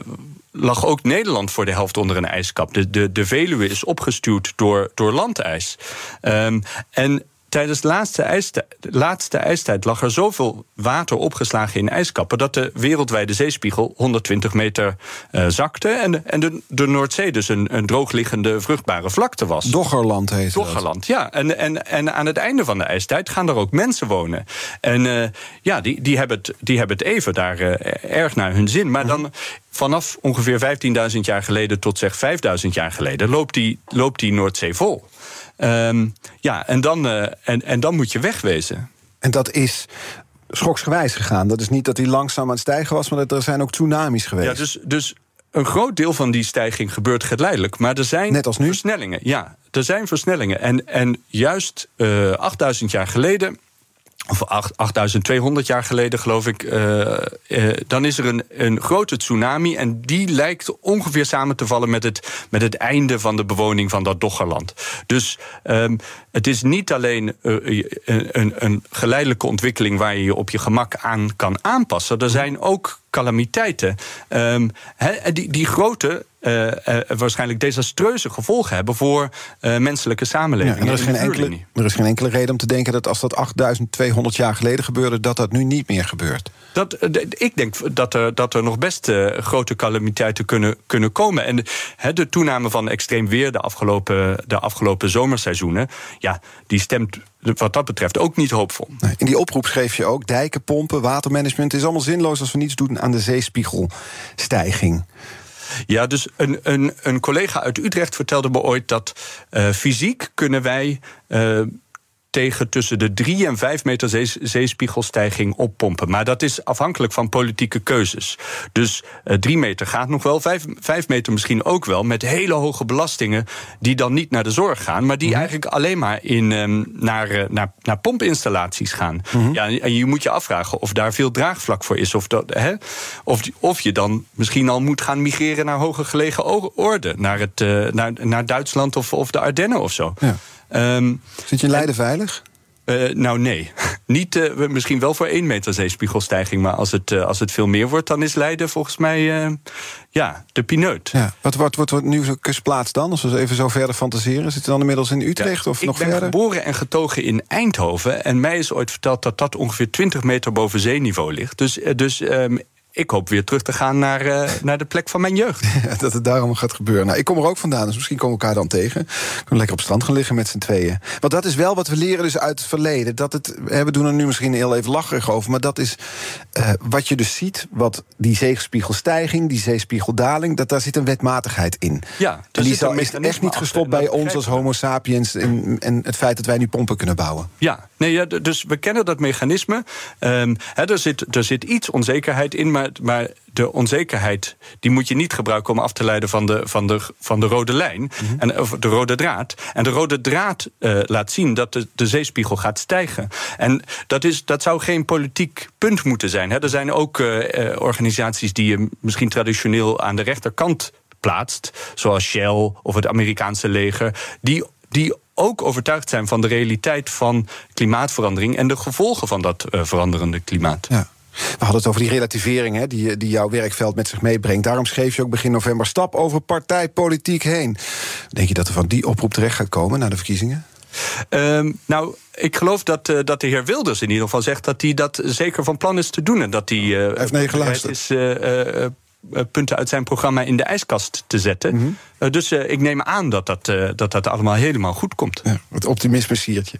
lag ook Nederland voor de helft onder een ijskap. De, de, de Veluwe is opgestuwd door, door landijs. Um, en tijdens de laatste, ijstijd, de laatste ijstijd lag er zoveel water opgeslagen in ijskappen dat de wereldwijde zeespiegel 120 meter uh, zakte. En, en de, de Noordzee dus een, een droogliggende vruchtbare vlakte was. Doggerland heet Doggerland, ja. En, en, en aan het einde van de ijstijd gaan er ook mensen wonen. En uh, ja, die, die, hebben het, die hebben het even daar uh, erg naar hun zin. Maar dan vanaf ongeveer 15.000 jaar geleden tot zeg 5.000 jaar geleden loopt die, loopt die Noordzee vol. Um, ja, en dan, uh, en, en dan moet je wegwezen. En dat is schoksgewijs gegaan. Dat is niet dat hij langzaam aan het stijgen was, maar dat er zijn ook tsunamis geweest. Ja, dus, dus een groot deel van die stijging gebeurt geleidelijk. Maar er zijn Net als nu? versnellingen. Ja, er zijn versnellingen. En, en juist uh, 8000 jaar geleden of 8200 jaar geleden, geloof ik, uh, uh, dan is er een, een grote tsunami. En die lijkt ongeveer samen te vallen met het, met het einde van de bewoning van dat Doggerland. Dus um, het is niet alleen uh, een, een geleidelijke ontwikkeling waar je je op je gemak aan kan aanpassen. Er zijn ook calamiteiten. Um, he, die, die grote uh, uh, waarschijnlijk desastreuze gevolgen hebben voor uh, menselijke samenlevingen. Ja, er, is geen enkele, er is geen enkele reden om te denken dat als dat 8200 jaar geleden gebeurde, dat dat nu niet meer gebeurt. Dat, ik denk dat er, dat er nog best grote calamiteiten kunnen, kunnen komen. En he, de toename van extreem weer de afgelopen, de afgelopen zomerseizoenen, ja, die stemt wat dat betreft ook niet hoopvol. In die oproep schreef je ook: dijken, pompen, watermanagement is allemaal zinloos als we niets doen aan de zeespiegelstijging. Ja, dus een, een, een collega uit Utrecht vertelde me ooit dat uh, fysiek kunnen wij. Uh, tegen tussen de 3 en 5 meter zees, zeespiegelstijging oppompen. Maar dat is afhankelijk van politieke keuzes. Dus 3 uh, meter gaat nog wel, 5 meter misschien ook wel, met hele hoge belastingen die dan niet naar de zorg gaan, maar die mm-hmm. eigenlijk alleen maar in, um, naar, uh, naar, naar pompinstallaties gaan. Mm-hmm. Ja, en je moet je afvragen of daar veel draagvlak voor is. Of, dat, hè, of, of je dan misschien al moet gaan migreren naar hoger gelegen oorden, naar, het, uh, naar, naar Duitsland of, of de Ardennen of zo. Ja. Um, Zit je in Leiden en, veilig? Uh, nou, nee. *laughs* Niet, uh, misschien wel voor één meter zeespiegelstijging. Maar als het, uh, als het veel meer wordt, dan is Leiden volgens mij ja, de pineut. Ja. Wat wordt, wat wordt nu zo'n kustplaats dan? Als we even zo verder fantaseren. Zit het dan inmiddels in Utrecht ja, of nog verder? Ik ben geboren en getogen in Eindhoven. En mij is ooit verteld dat dat ongeveer 20 meter boven zeeniveau ligt. Dus, dus um, ik hoop weer terug te gaan naar, uh, naar de plek van mijn jeugd. *laughs* Ja, dat het daarom gaat gebeuren. Nou, ik kom er ook vandaan, dus misschien komen we elkaar dan tegen. Kunnen lekker op strand gaan liggen met z'n tweeën. Want dat is wel wat we leren dus uit het verleden. Dat het, we doen er nu misschien heel even lacherig over... maar dat is uh, wat je dus ziet, wat die zeespiegelstijging... die zeespiegeldaling, dat daar zit een wetmatigheid in. Ja, en die zal, is echt niet gestopt bij ons als homo sapiens... En, en het feit dat wij nu pompen kunnen bouwen. Ja, nee, ja dus we kennen dat mechanisme. Um, he, er, zit, er zit iets onzekerheid in, maar maar de onzekerheid die moet je niet gebruiken om af te leiden van de, van de, van de rode lijn. Mm-hmm. en, of de rode draad. En de rode draad uh, laat zien dat de, de zeespiegel gaat stijgen. En dat, is, dat zou geen politiek punt moeten zijn. Hè. Er zijn ook uh, organisaties die je misschien traditioneel aan de rechterkant plaatst. Zoals Shell of het Amerikaanse leger. Die, die ook overtuigd zijn van de realiteit van klimaatverandering en de gevolgen van dat uh, veranderende klimaat. Ja. We hadden het over die relativering hè, die, die jouw werkveld met zich meebrengt. Daarom schreef je ook begin november stap over partijpolitiek heen. Denk je dat er van die oproep terecht gaat komen na de verkiezingen? Ehm, nou, ik geloof dat, uh, dat de heer Wilders in ieder geval zegt dat hij dat zeker van plan is te doen. En dat hij, uh, hij heeft nee geluisterd. is uh, punten uit zijn programma in de ijskast te zetten. Mm -hmm. dus ik neem aan dat dat, dat dat allemaal helemaal goed komt. Ja, het optimisme siertje.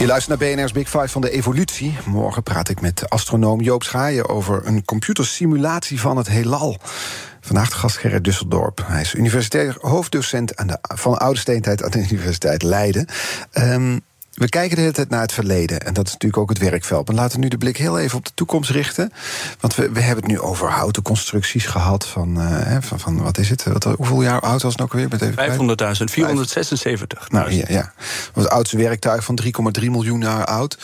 Je luistert naar BNR's Big Five van de evolutie. Morgen praat ik met astronoom Joop Schaaien over een computersimulatie van het heelal. Vandaag de gast Gerrit Dusseldorp. Hij is universitair hoofddocent aan de, van oude steentijd aan de Universiteit Leiden. Um, we kijken de hele tijd naar het verleden. En dat is natuurlijk ook het werkveld. Maar laten we nu de blik heel even op de toekomst richten. Want we, we hebben het nu over houten constructies gehad. Van, uh, van, van, wat is het? Wat, hoeveel jaar oud was het ook weer? 500.000, 476. Nou ja, ja. Het oudste werktuig van 3,3 miljoen jaar oud.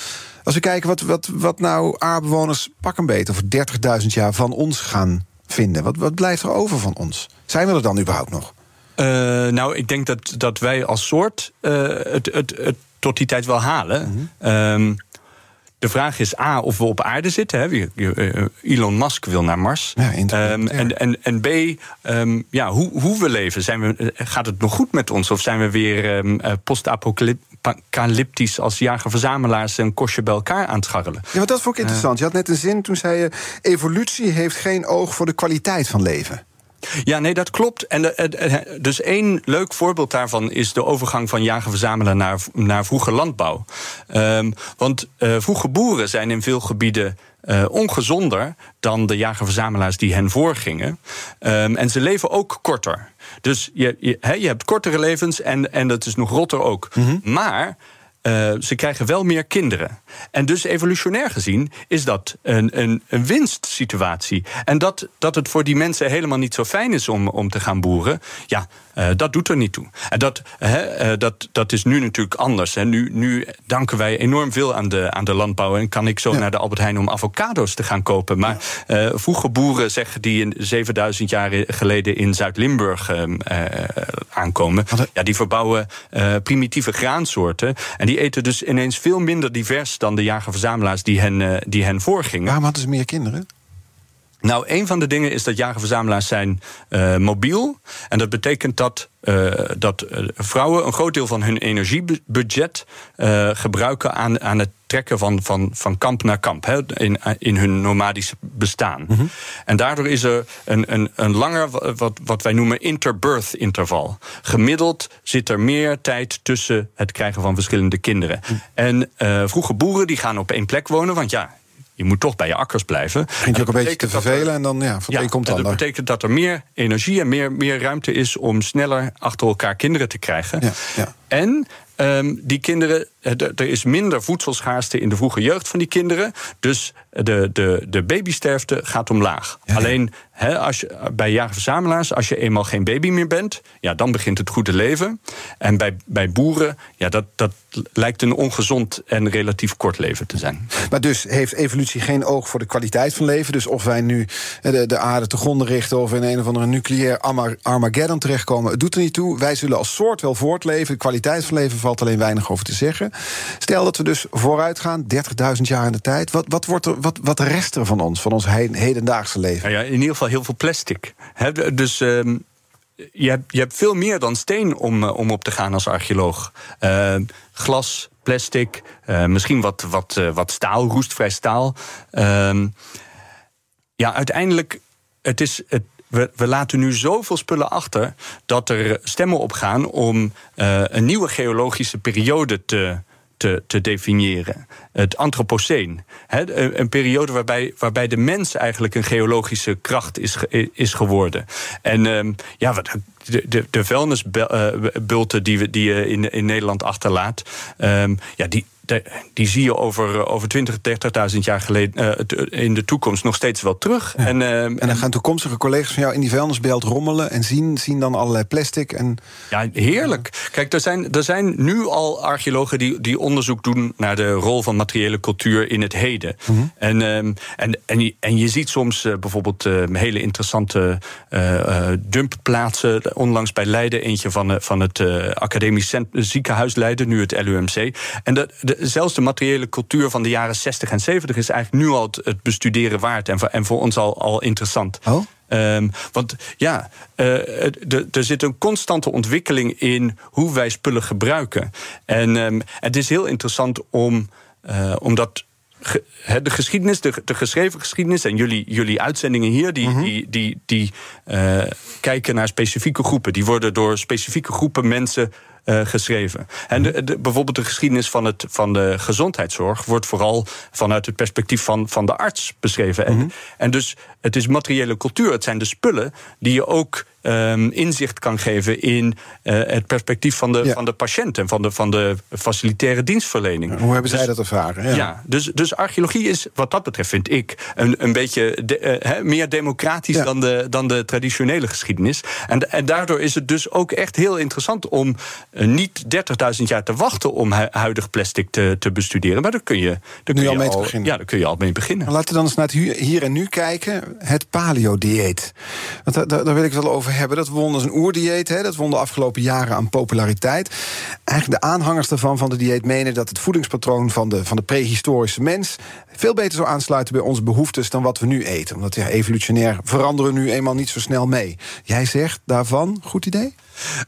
Als we kijken wat, wat, wat nou aardbewoners pak een beter over 30.000 jaar van ons gaan vinden. Wat, wat blijft er over van ons? Zijn we er dan überhaupt nog? Uh, nou, ik denk dat, dat wij als soort uh, het, het, het tot die tijd wel halen. Mm -hmm. de vraag is A, of we op aarde zitten. Hè. Eh, Elon Musk wil naar Mars. Ja, um, en, en, en B, um, ja, hoe, hoe we leven. Zijn we, eh, gaat het nog goed met ons? Of zijn we weer um, post-apocalyptisch als jager-verzamelaars een kostje bij elkaar aan het scharrelen? Ja, maar dat vond ik interessant. Je had net een zin toen zei je: evolutie heeft geen oog voor de kwaliteit van leven. Ja, nee, dat klopt. En de, dus één leuk voorbeeld daarvan is de overgang van jager-verzamelen naar, naar vroege landbouw. Um, want uh, vroege boeren zijn in veel gebieden uh, ongezonder dan de jager-verzamelaars die hen voorgingen. Um, en ze leven ook korter. Dus je, je, he, je hebt kortere levens en, en dat is nog rotter ook. Mm -hmm. Maar uh, ze krijgen wel meer kinderen. En dus evolutionair gezien is dat een, een, een winstsituatie. En dat, dat het voor die mensen helemaal niet zo fijn is om, om te gaan boeren, ja, uh, dat doet er niet toe. En dat, uh, dat, dat is nu natuurlijk anders. Hè. Nu, nu danken wij enorm veel aan de, aan de landbouw. En kan ik zo ja. naar de Albert Heijn om avocado's te gaan kopen. Maar ja. vroege boeren zeggen die 7000 jaar geleden in Zuid-Limburg aankomen, ja, die verbouwen primitieve graansoorten. En die eten dus ineens veel minder divers dan de jager-verzamelaars die hen, die hen voorgingen. Waarom hadden ze meer kinderen? Nou, een van de dingen is dat jager-verzamelaars zijn uh, mobiel. En dat betekent dat, uh, dat vrouwen een groot deel van hun energiebudget uh, gebruiken aan, aan het trekken van, van, van kamp naar kamp. Hè, in, in hun nomadische bestaan. Mm -hmm. En daardoor is er een, een, een langer, wat, wat wij noemen interbirth interval. Gemiddeld zit er meer tijd tussen het krijgen van verschillende kinderen. Mm. En vroege boeren die gaan op één plek wonen, want ja je moet toch bij je akkers blijven. Begint je ook een beetje te vervelen er, en dan ja, van Dat betekent dat er meer energie en meer, meer ruimte is om sneller achter elkaar kinderen te krijgen. Ja, ja. En um, die kinderen, er is minder voedselschaarste in de vroege jeugd van die kinderen. Dus de, de, de babysterfte gaat omlaag. Ja, Alleen he, als je, bij jagerverzamelaars, als je eenmaal geen baby meer bent, ja, dan begint het goede leven. En bij, bij boeren, ja, dat, dat lijkt een ongezond en relatief kort leven te zijn. Maar dus heeft evolutie geen oog voor de kwaliteit van leven. Dus of wij nu de, de aarde te gronden richten of in een of andere nucleair Armageddon terechtkomen, het doet er niet toe. Wij zullen als soort wel voortleven. De kwaliteit van leven valt alleen weinig over te zeggen. Stel dat we dus vooruit gaan, 30.000 jaar in de tijd. Wat, wat, wordt er, wat, wat rest er van ons, van ons hedendaagse leven? Ja, ja, in ieder geval heel veel plastic. Dus. Um je hebt, je hebt veel meer dan steen om, om op te gaan als archeoloog. Uh, glas, plastic, uh, misschien wat, wat, wat staal, roestvrij staal. Uh, ja, uiteindelijk, het is, het, we, we, laten nu zoveel spullen achter dat er stemmen opgaan om een nieuwe geologische periode te, te, te definiëren. Het Anthropoceen. een periode waarbij, waarbij de mens eigenlijk een geologische kracht is, is geworden. En um, ja, wat, de, de, de vuilnisbulten die, we, die je in, in Nederland achterlaat, um, ja, die, die zie je over, over 20, 30.000 jaar geleden uh, in de toekomst nog steeds wel terug. En, uh, en dan gaan toekomstige collega's van jou in die vuilnisbelt rommelen en zien, zien dan allerlei plastic. En... Ja, heerlijk. Kijk, er zijn, er zijn nu al archeologen die, die onderzoek doen naar de rol van materiële cultuur in het heden. Mhm. en, um, en, en, je, en je ziet soms uh, bijvoorbeeld hele interessante dumpplaatsen. Onlangs bij Leiden, eentje van, van het Academisch Ziekenhuis Leiden, nu het LUMC. En de, de, zelfs de materiële cultuur van de jaren 60 en 70 is eigenlijk nu al het, bestuderen waard en voor, en voor ons al, al interessant. Oh? Um, want ja, uh, er zit een constante ontwikkeling in hoe wij spullen gebruiken. En um, het is heel interessant om, uh, om dat de geschiedenis, de, de, geschreven geschiedenis en jullie, jullie uitzendingen hier, die, mm -hmm. die, die, die uh, kijken naar specifieke groepen. Die worden door specifieke groepen mensen uh, geschreven. En de, de, bijvoorbeeld de geschiedenis van, het, van de gezondheidszorg wordt vooral vanuit het perspectief van, van de arts beschreven. Mm -hmm. en, en dus het is materiële cultuur, het zijn de spullen die je ook um, inzicht kan geven in uh, het perspectief van de, ja. van de patiënt en van de, van de facilitaire dienstverlening. Hoe hebben dus, zij dat ervaren? Ja, ja dus, dus archeologie is wat dat betreft, vind ik, een, een beetje de, uh, he, meer democratisch ja. dan, de, dan de traditionele geschiedenis. En, en daardoor is het dus ook echt heel interessant om niet 30.000 jaar te wachten om hu huidig plastic te, te bestuderen. Maar daar kun je, daar kun nu al je mee al, beginnen. Ja, daar kun je al mee beginnen. Laten we dan eens naar het hier en nu kijken. Het paleo-dieet. Want daar, daar wil ik het wel over hebben. Dat won als een oerdieet. Hè. Dat won de afgelopen jaren aan populariteit. Eigenlijk de aanhangers daarvan van de dieet menen dat het voedingspatroon van de, van de prehistorische mens veel beter zou aansluiten bij onze behoeftes dan wat we nu eten. Omdat ja, evolutionair veranderen nu eenmaal niet zo snel mee. Jij zegt daarvan, goed idee?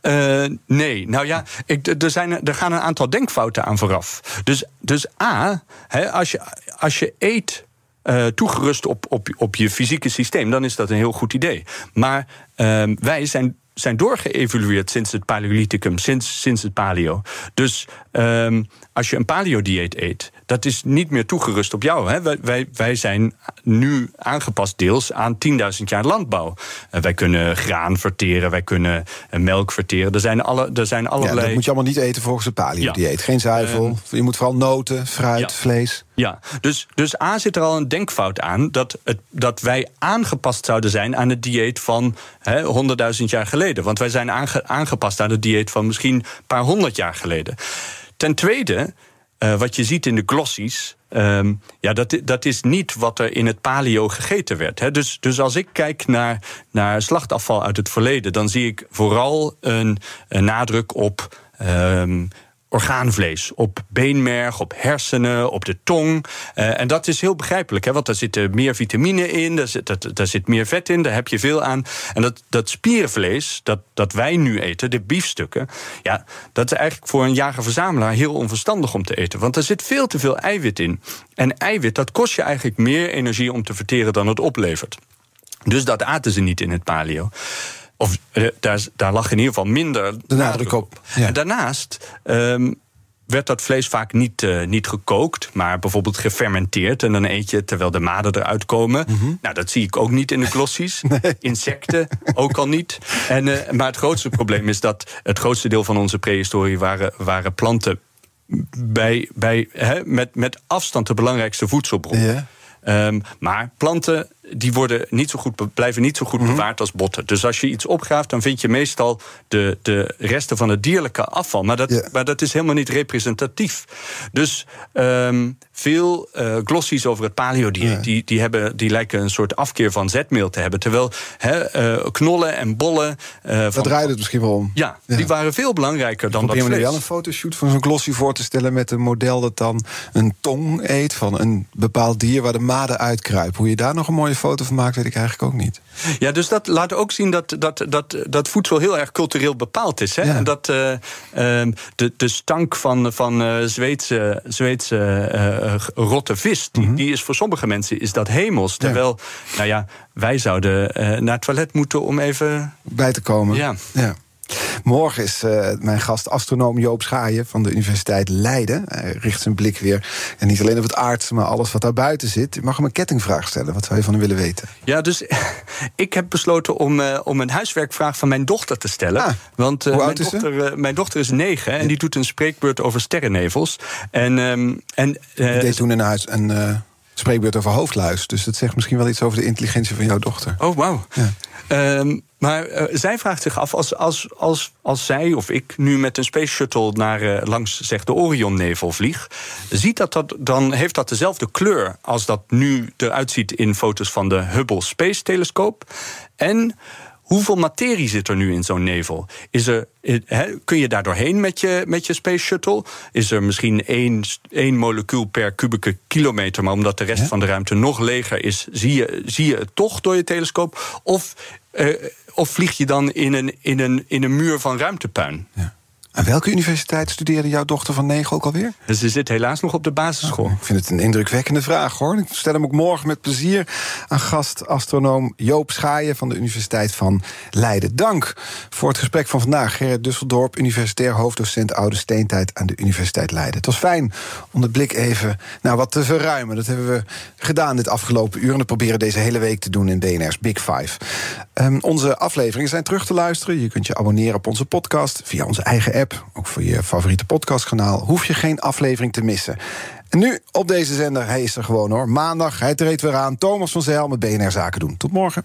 Uh, nee, nou ja, ik, er, zijn, er gaan een aantal denkfouten aan vooraf. Dus, dus A, hè, als, je, als je eet uh, toegerust op, op, op je fysieke systeem, dan is dat een heel goed idee. Maar uh, wij zijn zijn doorgeëvolueerd sinds het Paleolithicum, sinds, sinds het paleo. Dus um, als je een paleo-dieet eet, dat is niet meer toegerust op jou. Hè? Wij, wij, zijn nu aangepast deels aan 10.000 jaar landbouw. Uh, wij kunnen graan verteren, wij kunnen uh, melk verteren. Er zijn, alle, er zijn allerlei... Ja, dat moet je allemaal niet eten volgens het paleo-dieet. Ja. Geen zuivel, uh, je moet vooral noten, fruit, ja. vlees. Ja, dus, dus A zit er al een denkfout aan... dat, het, dat wij aangepast zouden zijn aan het dieet van 100.000 jaar geleden. Want wij zijn aange, aangepast aan het dieet van misschien een paar honderd jaar geleden. Ten tweede, uh, wat je ziet in de glossies. Um, ja, dat, dat is niet wat er in het paleo gegeten werd. Hè. Dus, dus als ik kijk naar, naar slachtafval uit het verleden, dan zie ik vooral een, nadruk op. Um, orgaanvlees, op beenmerg, op hersenen, op de tong. Uh, en dat is heel begrijpelijk, hè, want daar zitten meer vitamine in, daar zit, daar zit meer vet in, daar heb je veel aan. En dat, dat spierenvlees, dat, dat wij nu eten, de biefstukken, ja, dat is eigenlijk voor een jager-verzamelaar heel onverstandig om te eten. Want er zit veel te veel eiwit in. En eiwit, dat kost je eigenlijk meer energie om te verteren dan het oplevert. Dus dat aten ze niet in het paleo. Of daar, daar lag in ieder geval minder de nadruk op. Ja. En daarnaast um, werd dat vlees vaak niet, uh, niet gekookt, maar bijvoorbeeld gefermenteerd. En dan eet je terwijl de maden eruit komen. Mm -hmm. Nou, dat zie ik ook niet in de glossies. *laughs* nee. Insecten ook al niet. En, uh, maar het grootste probleem is dat het grootste deel van onze prehistorie waren, waren planten. Bij, bij, hè, met, met afstand de belangrijkste voedselbron. Um, maar planten die worden niet zo goed, blijven niet zo goed bewaard mm -hmm. als botten. Dus als je iets opgraaft, dan vind je meestal de, de resten van het dierlijke afval. Maar dat, yeah. maar dat is helemaal niet representatief. Dus um, veel uh, glossies over het paleo-dieet... Yeah. Die, die, hebben, die lijken een soort afkeer van zetmeel te hebben. Terwijl he, uh, knollen en bollen... Uh, dat draaide het misschien wel om. Ja, ja, die waren veel belangrijker dan dat vlees. Probeer je wel een fotoshoot van zo'n glossie voor te stellen... met een model dat dan een tong eet van een bepaald dier... waar de maden uitkruipen. Hoe je daar nog een mooie foto van maakt, weet ik eigenlijk ook niet. Ja, dus dat laat ook zien dat, dat, dat, dat voedsel heel erg cultureel bepaald is. Hè? Ja. En dat uh, uh, de, de stank van, van uh, Zweedse, Zweedse rotte vis, die, mm -hmm. die, is voor sommige mensen is dat hemels. Terwijl, ja. nou ja, wij zouden naar het toilet moeten om even. bij te komen. Ja. ja. Morgen is uh, mijn gast astronoom Joop Schaaien van de Universiteit Leiden. Hij richt zijn blik weer en niet alleen op het aardse, maar alles wat daar buiten zit. Je mag hem een kettingvraag stellen. Wat zou je van hem willen weten? Ja, dus *laughs* ik heb besloten om, uh, om een huiswerkvraag van mijn dochter te stellen. Ah, Want hoe mijn, dochter, mijn dochter is negen en die doet een spreekbeurt over sterrennevels. En, um, en Ik deed toen in huis een spreekbeurt over hoofdluis. Dus dat zegt misschien wel iets over de intelligentie van jouw dochter. Oh, wauw. Ja. Um, maar uh, zij vraagt zich af, als, als, als, als zij of ik nu met een space shuttle naar uh, langs zeg, de Orionnevel vlieg, ziet dat, dat dan heeft dat dezelfde kleur als dat nu eruit ziet in foto's van de Hubble Space Telescoop. En Hoeveel materie zit er nu in zo'n nevel? Is er, he, kun je daar doorheen met je, met je Space Shuttle? Is er misschien één, één molecuul per kubieke kilometer, maar omdat de rest ja? van de ruimte nog leger is, zie je, zie je het toch door je telescoop? Of, uh, of vlieg je dan in een, in, een, in een muur van ruimtepuin? Ja. Aan welke universiteit studeerde jouw dochter van negen ook alweer? Ze zit helaas nog op de basisschool. Oh, ik vind het een indrukwekkende vraag hoor. Ik stel hem ook morgen met plezier aan gast-astronoom Joop Schaaien van de Universiteit van Leiden. Dank voor het gesprek van vandaag. Gerrit Dusseldorp, universitair hoofddocent Oude Steentijd aan de Universiteit Leiden. Het was fijn om de blik even nou, wat te verruimen. Dat hebben we gedaan dit afgelopen uur. En dat proberen deze hele week te doen in BNR's Big Five. Um, onze afleveringen zijn terug te luisteren. Je kunt je abonneren op onze podcast via onze eigen app. Ook voor je favoriete podcastkanaal. Hoef je geen aflevering te missen. En nu op deze zender, hij is er gewoon hoor. Maandag, hij treedt weer aan. Thomas van Zijl met BNR Zaken doen. Tot morgen.